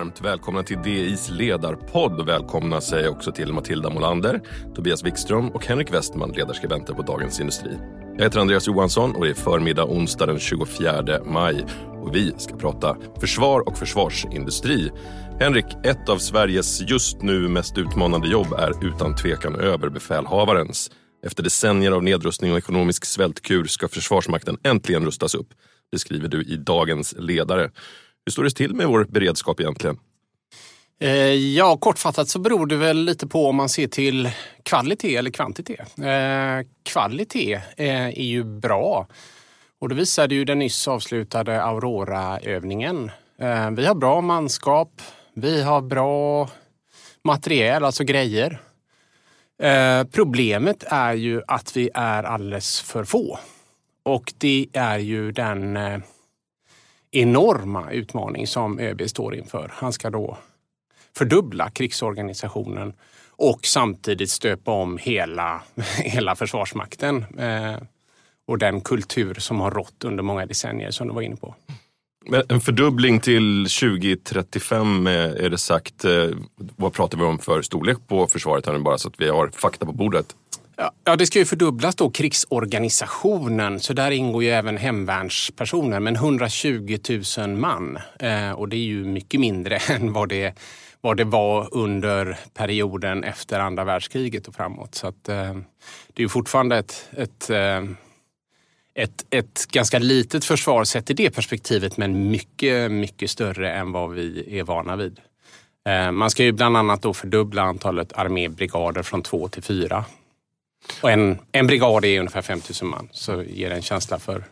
varmt välkomna till DIs ledarpodd välkomna säger jag också till Matilda Molander, Tobias Wikström och Henrik Westman, ledarskribenter på Dagens Industri. Jag heter Andreas Johansson och det är förmiddag onsdag den 24 maj och vi ska prata försvar och försvarsindustri. Henrik, ett av Sveriges just nu mest utmanande jobb är utan tvekan överbefälhavarens. Efter decennier av nedrustning och ekonomisk svältkur ska Försvarsmakten äntligen rustas upp. Det skriver du i dagens ledare. Hur står det till med vår beredskap egentligen? Eh, ja, kortfattat så beror det väl lite på om man ser till kvalitet eller kvantitet. Eh, kvalitet eh, är ju bra och det visade ju den nyss avslutade Aurora-övningen. Vi har bra manskap, vi har bra materiel, alltså grejer. Problemet är ju att vi är alldeles för få. Och det är ju den enorma utmaning som ÖB står inför. Han ska då fördubbla krigsorganisationen och samtidigt stöpa om hela, hela Försvarsmakten eh, och den kultur som har rått under många decennier som du var inne på. Men en fördubbling till 2035 eh, är det sagt. Eh, vad pratar vi om för storlek på försvaret här nu bara så att vi har fakta på bordet? Ja, det ska ju fördubblas då, krigsorganisationen. Så där ingår ju även hemvärnspersoner, men 120 000 man. Eh, och det är ju mycket mindre än vad det, vad det var under perioden efter andra världskriget och framåt. Så att, eh, det är ju fortfarande ett, ett, eh, ett, ett ganska litet försvar sett i det perspektivet, men mycket, mycket större än vad vi är vana vid. Eh, man ska ju bland annat då fördubbla antalet armébrigader från två till fyra och en, en brigad är ungefär 5000 man, så ger det en känsla för...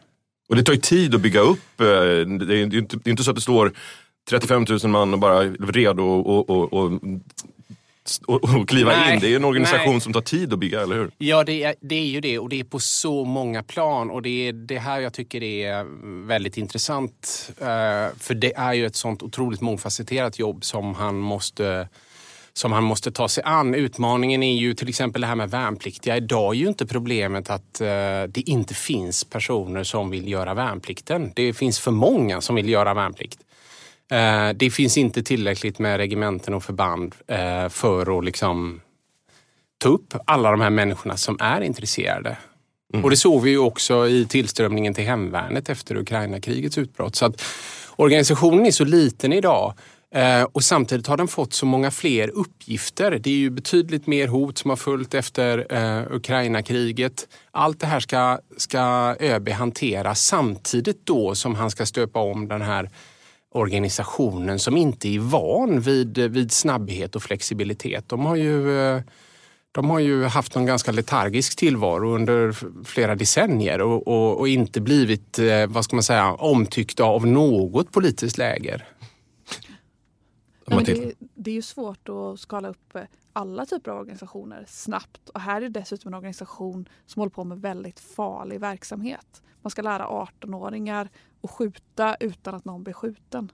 Och det tar ju tid att bygga upp. Eh, det är inte, det är inte så att det står 35 000 man och bara redo och, och, och, och, och kliva nej, in. Det är en organisation nej. som tar tid att bygga, eller hur? Ja, det är, det är ju det och det är på så många plan och det är det här jag tycker är väldigt intressant. Eh, för det är ju ett sånt otroligt mångfacetterat jobb som han måste som han måste ta sig an. Utmaningen är ju till exempel det här med värnpliktiga. Idag är ju inte problemet att eh, det inte finns personer som vill göra värnplikten. Det finns för många som vill göra värnplikt. Eh, det finns inte tillräckligt med regementen och förband eh, för att liksom ta upp alla de här människorna som är intresserade. Mm. Och det såg vi ju också i tillströmningen till hemvärnet efter Ukraina-krigets utbrott. Så att organisationen är så liten idag Eh, och samtidigt har den fått så många fler uppgifter. Det är ju betydligt mer hot som har följt efter eh, Ukraina-kriget. Allt det här ska, ska ÖB hantera samtidigt då som han ska stöpa om den här organisationen som inte är van vid, vid snabbhet och flexibilitet. De har ju eh, de har ju haft en ganska letargisk tillvaro under flera decennier och, och, och inte blivit, eh, vad ska man säga, omtyckta av något politiskt läger. Nej, det, det, är ju svårt att skala upp eh, alla typer av organisationer snabbt. Och här är det dessutom en organisation som håller på med väldigt farlig verksamhet. Man ska lära 18-åringar att skjuta utan att någon blir skjuten.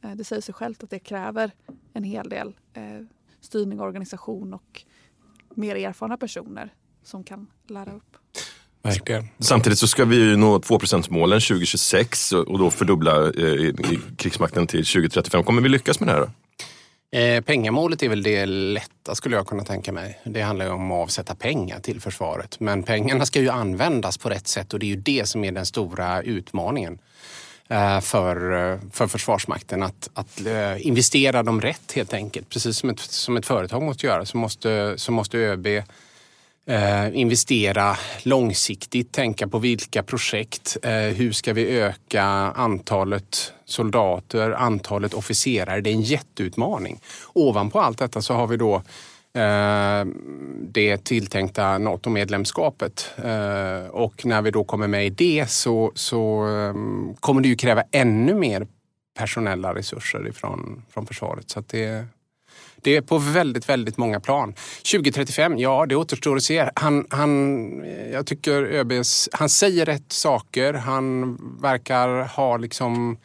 Eh, det säger sig självt att det kräver en hel del eh, styrning och organisation och mer erfarna personer som kan lära upp. Verkligen. Samtidigt så ska vi ju nå 2 målen 2026 och då fördubbla eh, krigsmakten till 2035. Kommer vi lyckas med det här? Då? Eh, pengamålet är väl det lätta skulle jag kunna tänka mig. Det handlar ju om att avsätta pengar till försvaret. Men pengarna ska ju användas på rätt sätt och det är ju det som är den stora utmaningen eh, för, för Försvarsmakten. Att, att eh, investera dem rätt helt enkelt. Precis som ett, som ett företag måste göra så måste, så måste ÖB Eh, investera långsiktigt, tänka på vilka projekt, eh, hur ska vi öka antalet soldater, antalet officerare. Det är en jätteutmaning. Ovanpå allt detta så har vi då eh, det tilltänkta NATO-medlemskapet. Eh, och när vi då kommer med i det så, så eh, kommer det ju kräva ännu mer personella resurser ifrån, från försvaret. Så det det är på väldigt, väldigt många plan. 2035, ja det återstår att se. Han, han, eh, jag tycker ÖBs, han säger rätt saker. Han verkar ha liksom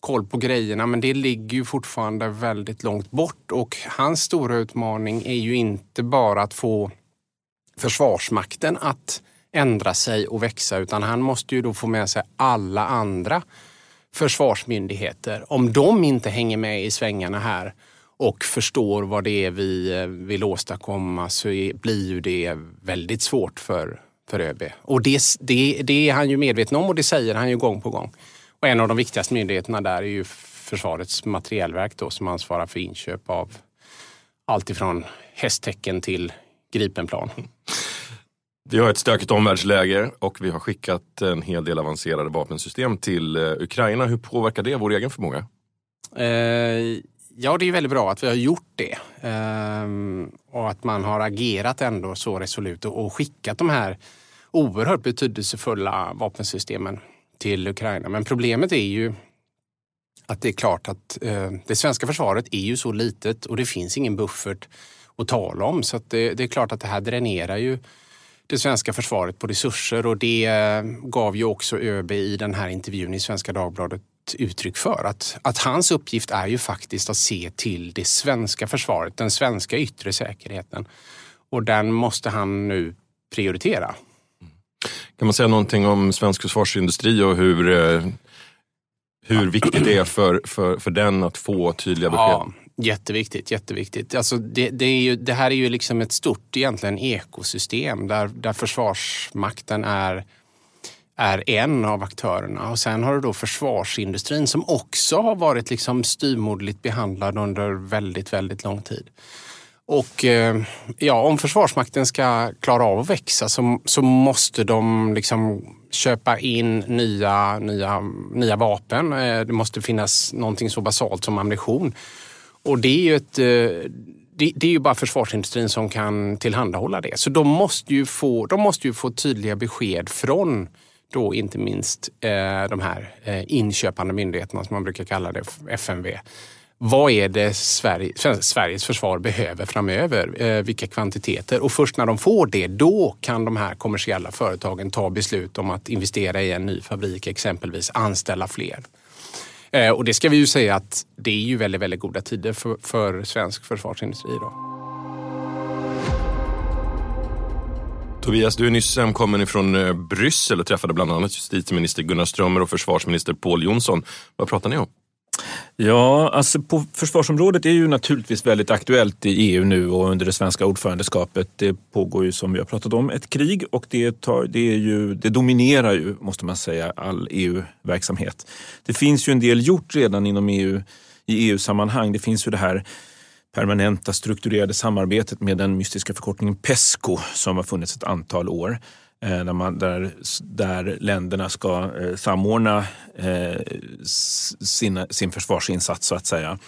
koll på grejerna men det ligger ju fortfarande väldigt långt bort och hans stora utmaning är ju inte bara att få Försvarsmakten att ändra sig och växa utan han måste ju då få med sig alla andra försvarsmyndigheter, om de inte hänger med i svängarna här och förstår vad det är vi eh, vill åstadkomma så blir ju det väldigt svårt för, för ÖB. Och det, det, det är han ju medveten om och det säger han ju gång på gång. Och en av de viktigaste myndigheterna där är ju Försvarets materielverk då, som ansvarar för inköp av allt ifrån hästtecken till Gripenplan. Vi har ett stökigt omvärldsläge och vi har skickat en hel del avancerade vapensystem till eh, Ukraina. Hur påverkar det vår egen förmåga? Eh, ja, det är väldigt bra att vi har gjort det. Ehm, och att man har agerat ändå så resolut och skickat de här oerhört betydelsefulla vapensystemen till Ukraina. Men problemet är ju att det är klart att eh, det svenska försvaret är ju så litet och det finns ingen buffert att tala om. Så det, det, är klart att det här dränerar ju det svenska försvaret på resurser och det eh, gav ju också ÖB i den här intervjun i Svenska Dagbladet uttryck för. Att, att hans uppgift är ju faktiskt att se till det svenska försvaret, den svenska yttre säkerheten. Och den måste han nu prioritera. Kan man säga någonting om svensk försvarsindustri och hur, eh, hur viktigt det är för, för, för den att få tydliga besked? Ja, jätteviktigt. jätteviktigt. Alltså det, det, är ju, det här är ju liksom ett stort egentligen ekosystem där, där Försvarsmakten är är en av aktörerna. Och sen har du då försvarsindustrin som också har varit liksom styrmodligt behandlad under väldigt, väldigt lång tid. Och eh, ja, om Försvarsmakten ska klara av att växa så, så måste de liksom köpa in nya, nya, nya vapen. Eh, det måste finnas någonting så basalt som ammunition. Och det är ju ett eh, det, det, är ju bara försvarsindustrin som kan tillhandahålla det. Så de måste ju få, de måste ju få tydliga besked från då inte minst eh, de här eh, inköpande myndigheterna som man brukar kalla det, FMV vad är det Sverige, Sveriges försvar behöver framöver? Eh, vilka kvantiteter? Och först när de får det, då kan de här kommersiella företagen ta beslut om att investera i en ny fabrik, exempelvis anställa fler. Eh, och det ska vi ju säga att det är ju väldigt, väldigt goda tider för, för svensk försvarsindustri. idag. Tobias, du är nyss hemkommen från eh, Bryssel och träffade bland annat justitieminister Gunnar Strömmer och försvarsminister Pål Jonsson. Vad pratar ni om? Ja, alltså på försvarsområdet är ju naturligtvis väldigt aktuellt i EU nu och under det svenska ordförandeskapet. Det pågår ju som vi har pratat om ett krig och det, tar, det, är ju, det dominerar ju, måste man säga, all EU-verksamhet. Det finns ju en del gjort redan inom EU i EU-sammanhang. Det finns ju det här permanenta strukturerade samarbetet med den mystiska förkortningen PESCO som har funnits ett antal år. Eh, där, man, där, där länderna ska eh, samordna eh, sin, sin försvarsinsats så att säga.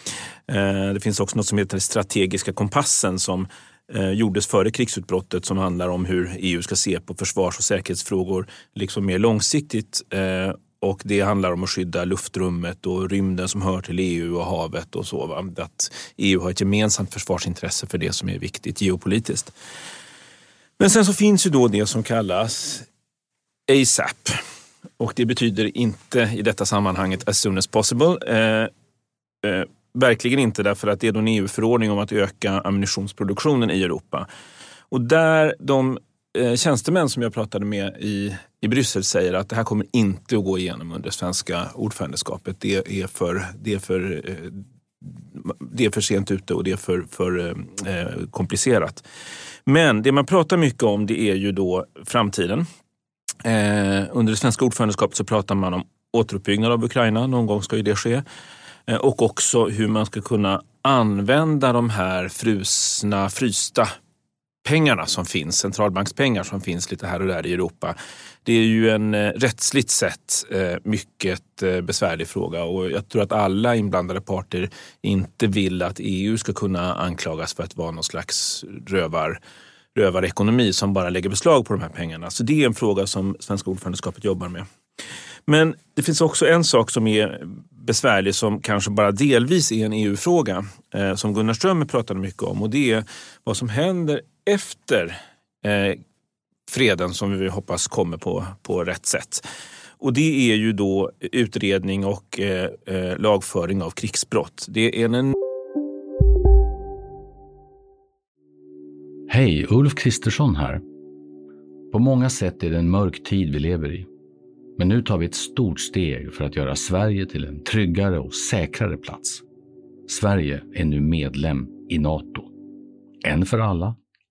Eh, det finns också något som heter strategiska kompassen som eh, gjordes före krigsutbrottet som handlar om hur EU ska se på försvars och säkerhetsfrågor liksom mer långsiktigt. Eh, och det handlar om att skydda luftrummet och rymden som hör till EU och havet och så. Va? Att EU har ett gemensamt försvarsintresse för det som är viktigt geopolitiskt. Men sen så finns ju då det som kallas ASAP. Och det betyder inte i detta sammanhanget as soon as possible. Eh, eh, verkligen inte därför att det är en EU-förordning om att öka ammunitionsproduktionen i Europa. Och där de eh, tjänstemän som jag pratade med i, i Bryssel säger att det här kommer inte att gå igenom under svenska ordförandeskapet. Det är för, det är för, eh, det är för sent ute och det är för, för eh, komplicerat. Men det man pratar mycket om det är ju då framtiden. Eh, under det svenska ordförandeskapet så pratar man om återuppbyggnad av Ukraina. Någon gång ska ju det ske. Eh, och också hur man ska kunna använda de här frusna, frysta pengarna som finns, centralbankspengar som finns lite här och där i Europa. Det är ju en eh, rättsligt sett eh, mycket eh, besvärlig fråga och jag tror att alla inblandade parter inte vill att EU ska kunna anklagas för att vara någon slags rövar, rövarekonomi som bara lägger beslag på de här pengarna. Så det är en fråga som svenska ordförandeskapet jobbar med. Men det finns också en sak som är besvärlig som kanske bara delvis är en EU-fråga som Gunnar Strömmer pratade mycket om och det är vad som händer efter eh, freden som vi hoppas kommer på, på rätt sätt. Och det är ju då utredning och eh, eh, lagföring av krigsbrott. Det är en... Hej, Ulf Kristersson här. På många sätt är det en mörk tid vi lever i. Men nu tar vi ett stort steg för att göra Sverige till en tryggare och säkrare plats. Sverige är nu medlem i Nato. En för alla,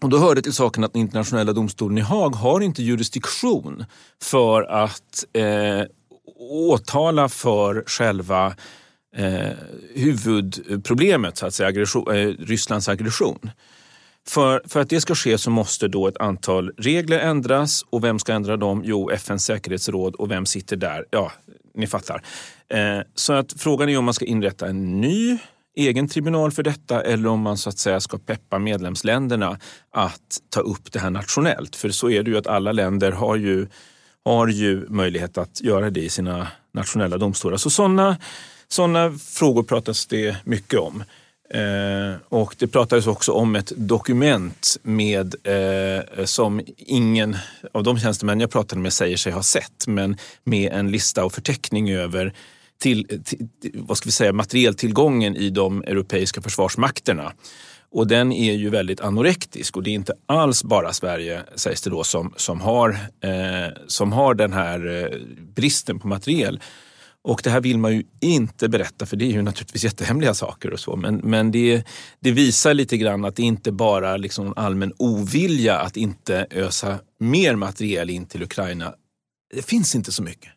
Och då hör det till saken att den internationella domstolen i Haag har inte jurisdiktion för att eh, åtala för själva eh, huvudproblemet, så att säga, aggression, eh, Rysslands aggression. För, för att det ska ske så måste då ett antal regler ändras och vem ska ändra dem? Jo, FNs säkerhetsråd och vem sitter där? Ja, ni fattar. Eh, så att frågan är om man ska inrätta en ny egen tribunal för detta eller om man så att säga ska peppa medlemsländerna att ta upp det här nationellt. För så är det ju att alla länder har ju, har ju möjlighet att göra det i sina nationella domstolar. Så sådana såna frågor pratas det mycket om. Eh, och det pratades också om ett dokument med, eh, som ingen av de tjänstemän jag pratade med säger sig ha sett, men med en lista och förteckning över till, till, vad ska vi säga, materieltillgången i de europeiska försvarsmakterna. Och den är ju väldigt anorektisk och det är inte alls bara Sverige, sägs det då, som, som, har, eh, som har den här eh, bristen på materiel. Och det här vill man ju inte berätta för det är ju naturligtvis jättehemliga saker och så. Men, men det, det visar lite grann att det inte bara liksom allmän ovilja att inte ösa mer materiel in till Ukraina. Det finns inte så mycket.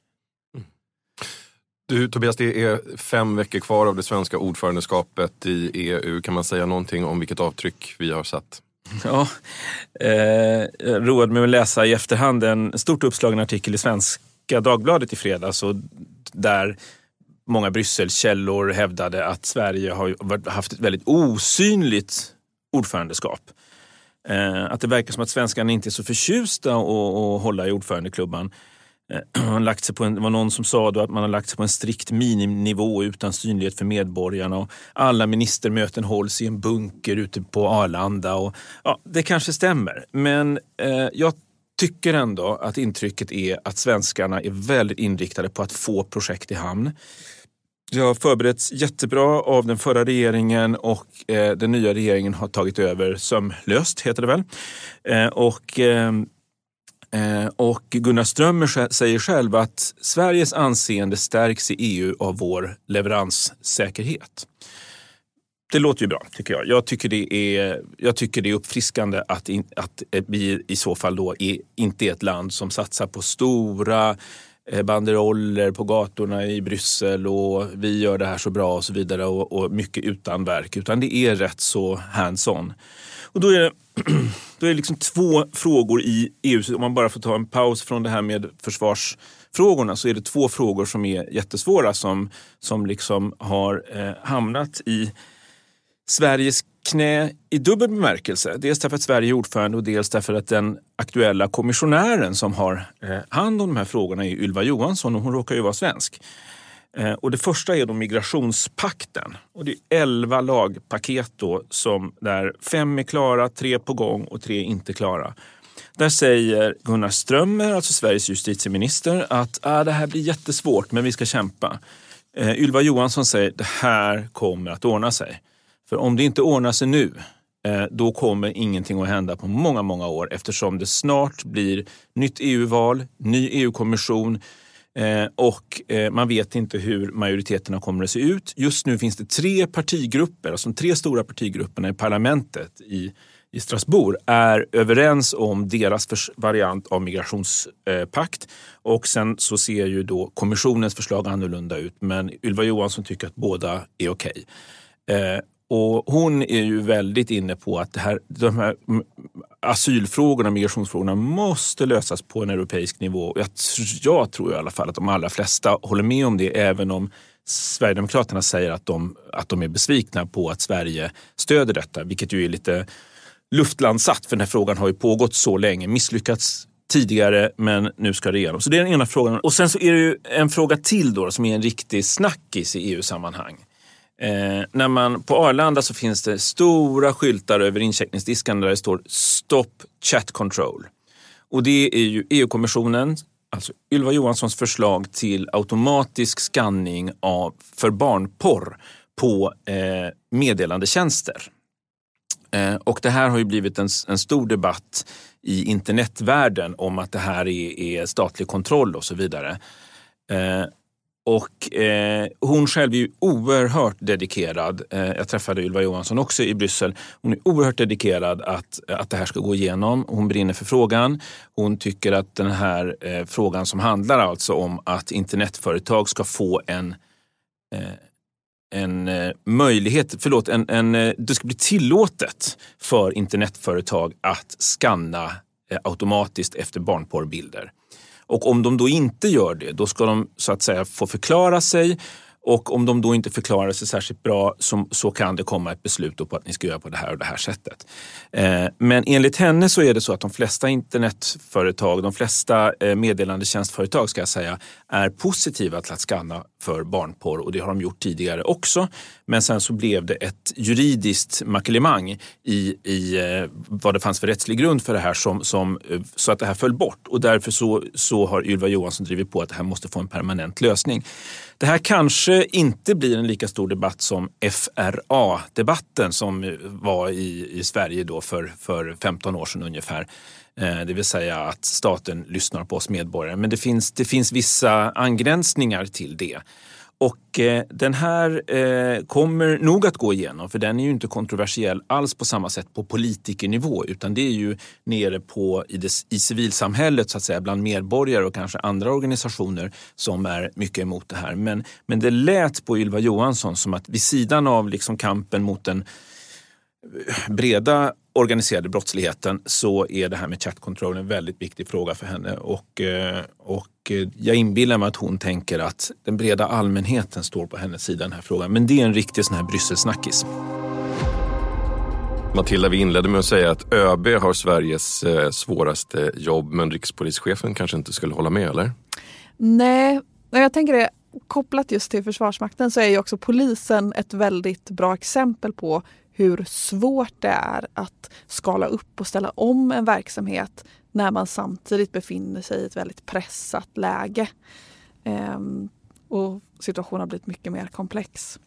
Du Tobias, det är fem veckor kvar av det svenska ordförandeskapet i EU. Kan man säga någonting om vilket avtryck vi har satt? Ja, eh, roade mig att läsa i efterhand en stort uppslagen artikel i Svenska Dagbladet i fredags och där många Brysselkällor hävdade att Sverige har haft ett väldigt osynligt ordförandeskap. Eh, att det verkar som att svenskarna inte är så förtjusta att hålla i ordförandeklubban. Eh, lagt sig på en, det var någon som sa då att man har lagt sig på en strikt miniminivå utan synlighet för medborgarna. Och alla ministermöten hålls i en bunker ute på Arlanda. Och, ja, det kanske stämmer, men eh, jag tycker ändå att intrycket är att svenskarna är väldigt inriktade på att få projekt i hamn. Det har förberetts jättebra av den förra regeringen och eh, den nya regeringen har tagit över sömlöst, heter det väl. Eh, och, eh Eh, och Gunnar Strömmer säger själv att Sveriges anseende stärks i EU av vår leveranssäkerhet det låter ju bra tycker jag. Jag tycker det är, jag tycker det är uppfriskande att, in, att eh, vi i så fall då är, inte är ett land som satsar på stora eh, banderoller på gatorna i Bryssel och vi gör det här så bra och så vidare och, och mycket utan verk. Utan det är rätt så hands-on. Och då är det, då är det liksom två frågor i EU, om man bara får ta en paus från det här med försvarsfrågorna så är det två frågor som är jättesvåra som, som liksom har eh, hamnat i Sveriges knä i dubbel bemärkelse. Dels därför att Sverige är ordförande och dels därför att den aktuella kommissionären som har eh, hand om de här frågorna är Ylva Johansson och hon råkar ju vara svensk. Eh, och det första är då migrationspakten. Och det är elva lagpaket då som där fem är klara, tre på gång och tre inte klara. Där säger Gunnar Strömmer, alltså Sveriges justitieminister, att ah, det här blir jättesvårt men vi ska kämpa. Eh, Ylva Johansson säger det här kommer att ordna sig. För om det inte ordnar sig nu, eh, då kommer ingenting att hända på många, många år eftersom det snart blir nytt EU-val, ny EU-kommission Eh, och eh, man vet inte hur majoriteterna kommer att se ut. Just nu finns det tre partigrupper, alltså de tre stora partigrupperna i parlamentet i, i Strasbourg är överens om deras variant av migrationspakt. Och sen så ser ju då kommissionens förslag annorlunda ut men Ylva Johansson tycker att båda är okej. Okay. Och hon är ju väldigt inne på att det här, de här asylfrågorna, migrationsfrågorna måste lösas på en europeisk nivå. Jag, jag tror i alla fall att de allra flesta håller med om det, även om Sverigedemokraterna säger att de, att de är besvikna på att Sverige stöder detta, vilket ju är lite luftlandsatt för den här frågan har ju pågått så länge, misslyckats tidigare men nu ska det igenom. Så det är den ena frågan. Och sen så är det ju en fråga till då som är en riktig snackis i EU-sammanhang. Eh, när man, på Arlanda så finns det stora skyltar över incheckningsdiskarna där det står Stop Chat Control. Och det är ju EU-kommissionen, alltså Ylva Johanssons förslag till automatisk skanning av, för barnporr på eh, meddelandetjänster. Eh, och det här har ju blivit en, en, stor debatt i internetvärlden om att det här är, är statlig kontroll och så vidare. Eh, och eh, hon själv är ju oerhört dedikerad. Eh, jag träffade Ylva Johansson också i Bryssel. Hon är oerhört dedikerad att, att det här ska gå igenom. Hon brinner för frågan. Hon tycker att den här eh, frågan som handlar alltså om att internetföretag ska få en eh, en eh, möjlighet, förlåt, en, en, eh, det ska bli tillåtet för internetföretag att skanna eh, automatiskt efter barnporrbilder. Och om de då inte gör det, då ska de så att säga få förklara sig och om de då inte förklarar sig särskilt bra så, så kan det komma ett beslut på att ni ska göra på det här och det här sättet. Eh, men enligt henne så är det så att de flesta internetföretag, de flesta eh, meddelandetjänstföretag ska jag säga, är positiva till att skanna för barnporr och det har de gjort tidigare också. Men sen så blev det ett juridiskt makelimang i, i eh, vad det fanns för rättslig grund för det här som, som, eh, så att det här föll bort och därför så, så har Ylva Johansson drivit på att det här måste få en permanent lösning. Det här kanske kanske inte blir en lika stor debatt som FRA-debatten som var i, i Sverige då för, för 15 år sedan ungefär. Eh, det vill säga att staten lyssnar på oss medborgare. Men det finns, det finns vissa angränsningar till det. Och eh, den här eh, kommer nog att gå igenom för den är ju inte kontroversiell alls på samma sätt på politikernivå utan det är ju nere på i, det, i civilsamhället så att säga bland medborgare och kanske andra organisationer som är mycket emot det här. Men, men det lät på Ylva Johansson som att vid sidan av liksom kampen mot den breda organiserade brottsligheten så är det här med chatkontroll en väldigt viktig fråga för henne. Och, eh, och eh, jag inbillar mig att hon tänker att den breda allmänheten står på hennes sida i den här frågan. Men det är en riktig sån här Brysselsnackis. Matilda, vi inledde med att säga att ÖB har Sveriges eh, svåraste jobb men rikspolischefen kanske inte skulle hålla med, eller? Nej, jag tänker det kopplat just till Försvarsmakten så är ju också polisen ett väldigt bra exempel på hur svårt det är att skala upp och ställa om en verksamhet när man samtidigt befinner sig i ett väldigt pressat läge. Ehm, och situationen har blivit mycket mer komplex.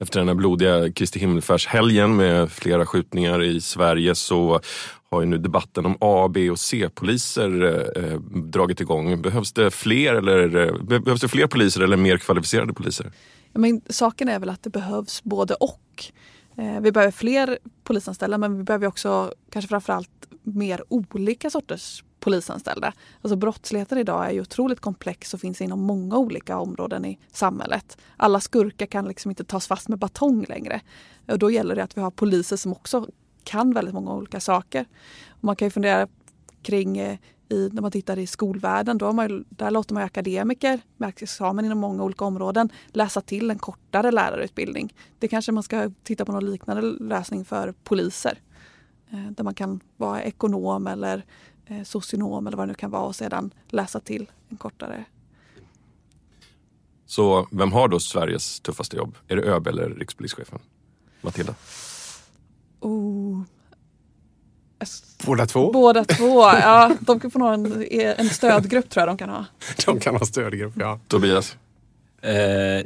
Efter den här blodiga Kristi himmelfärdshelgen med flera skjutningar i Sverige så har ju nu debatten om A, B och C-poliser eh, dragit igång. Behövs det, fler eller, eh, behövs det fler poliser eller mer kvalificerade poliser? Men saken är väl att det behövs både och. Eh, vi behöver fler polisanställda men vi behöver också kanske framförallt mer olika sorters polisanställda. Alltså brottsligheten idag är ju otroligt komplex och finns inom många olika områden i samhället. Alla skurkar kan liksom inte tas fast med batong längre. Och då gäller det att vi har poliser som också kan väldigt många olika saker. Och man kan ju fundera kring eh, i, när man tittar i skolvärlden, då man, där låter man akademiker med examen inom många olika områden läsa till en kortare lärarutbildning. Det kanske man ska titta på någon liknande lösning för poliser. Eh, där man kan vara ekonom eller eh, socionom eller vad det nu kan vara och sedan läsa till en kortare. Så vem har då Sveriges tuffaste jobb? Är det ÖB eller rikspolischefen? Matilda? Oh, Båda två? Båda två, ja. De kan få en, en stödgrupp tror jag de kan ha. De kan ha stödgrupp, ja. Tobias? Eh,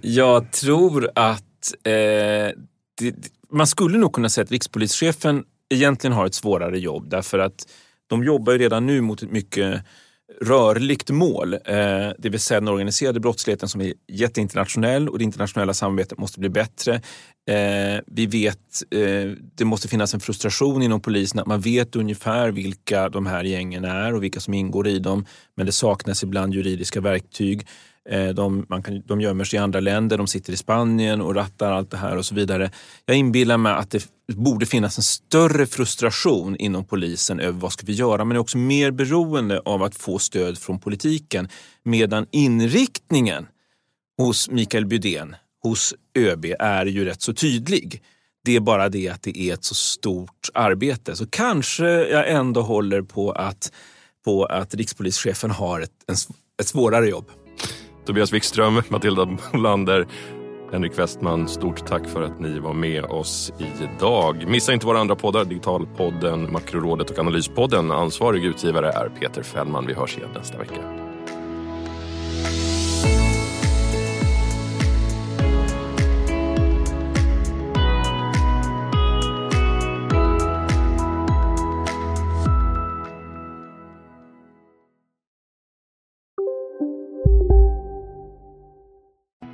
jag tror att eh, det, man skulle nog kunna säga att rikspolischefen egentligen har ett svårare jobb därför att de jobbar ju redan nu mot ett mycket rörligt mål. Eh, det vill säga den organiserade brottsligheten som är jätteinternationell och det internationella samarbetet måste bli bättre. Eh, vi vet, eh, det måste finnas en frustration inom polisen att man vet ungefär vilka de här gängen är och vilka som ingår i dem. Men det saknas ibland juridiska verktyg. Eh, de, man kan, de gömmer sig i andra länder, de sitter i Spanien och rattar allt det här och så vidare. Jag inbillar mig att det borde finnas en större frustration inom polisen över vad ska vi göra, men är också mer beroende av att få stöd från politiken. Medan inriktningen hos Mikael Bydén, hos ÖB, är ju rätt så tydlig. Det är bara det att det är ett så stort arbete. Så kanske jag ändå håller på att, på att rikspolischefen har ett, en, ett svårare jobb. Tobias Wikström, Matilda Molander, Henrik Westman, stort tack för att ni var med oss idag. Missa inte våra andra poddar, Digitalpodden, Makrorådet och Analyspodden. Ansvarig utgivare är Peter Fällman. Vi hörs igen nästa vecka.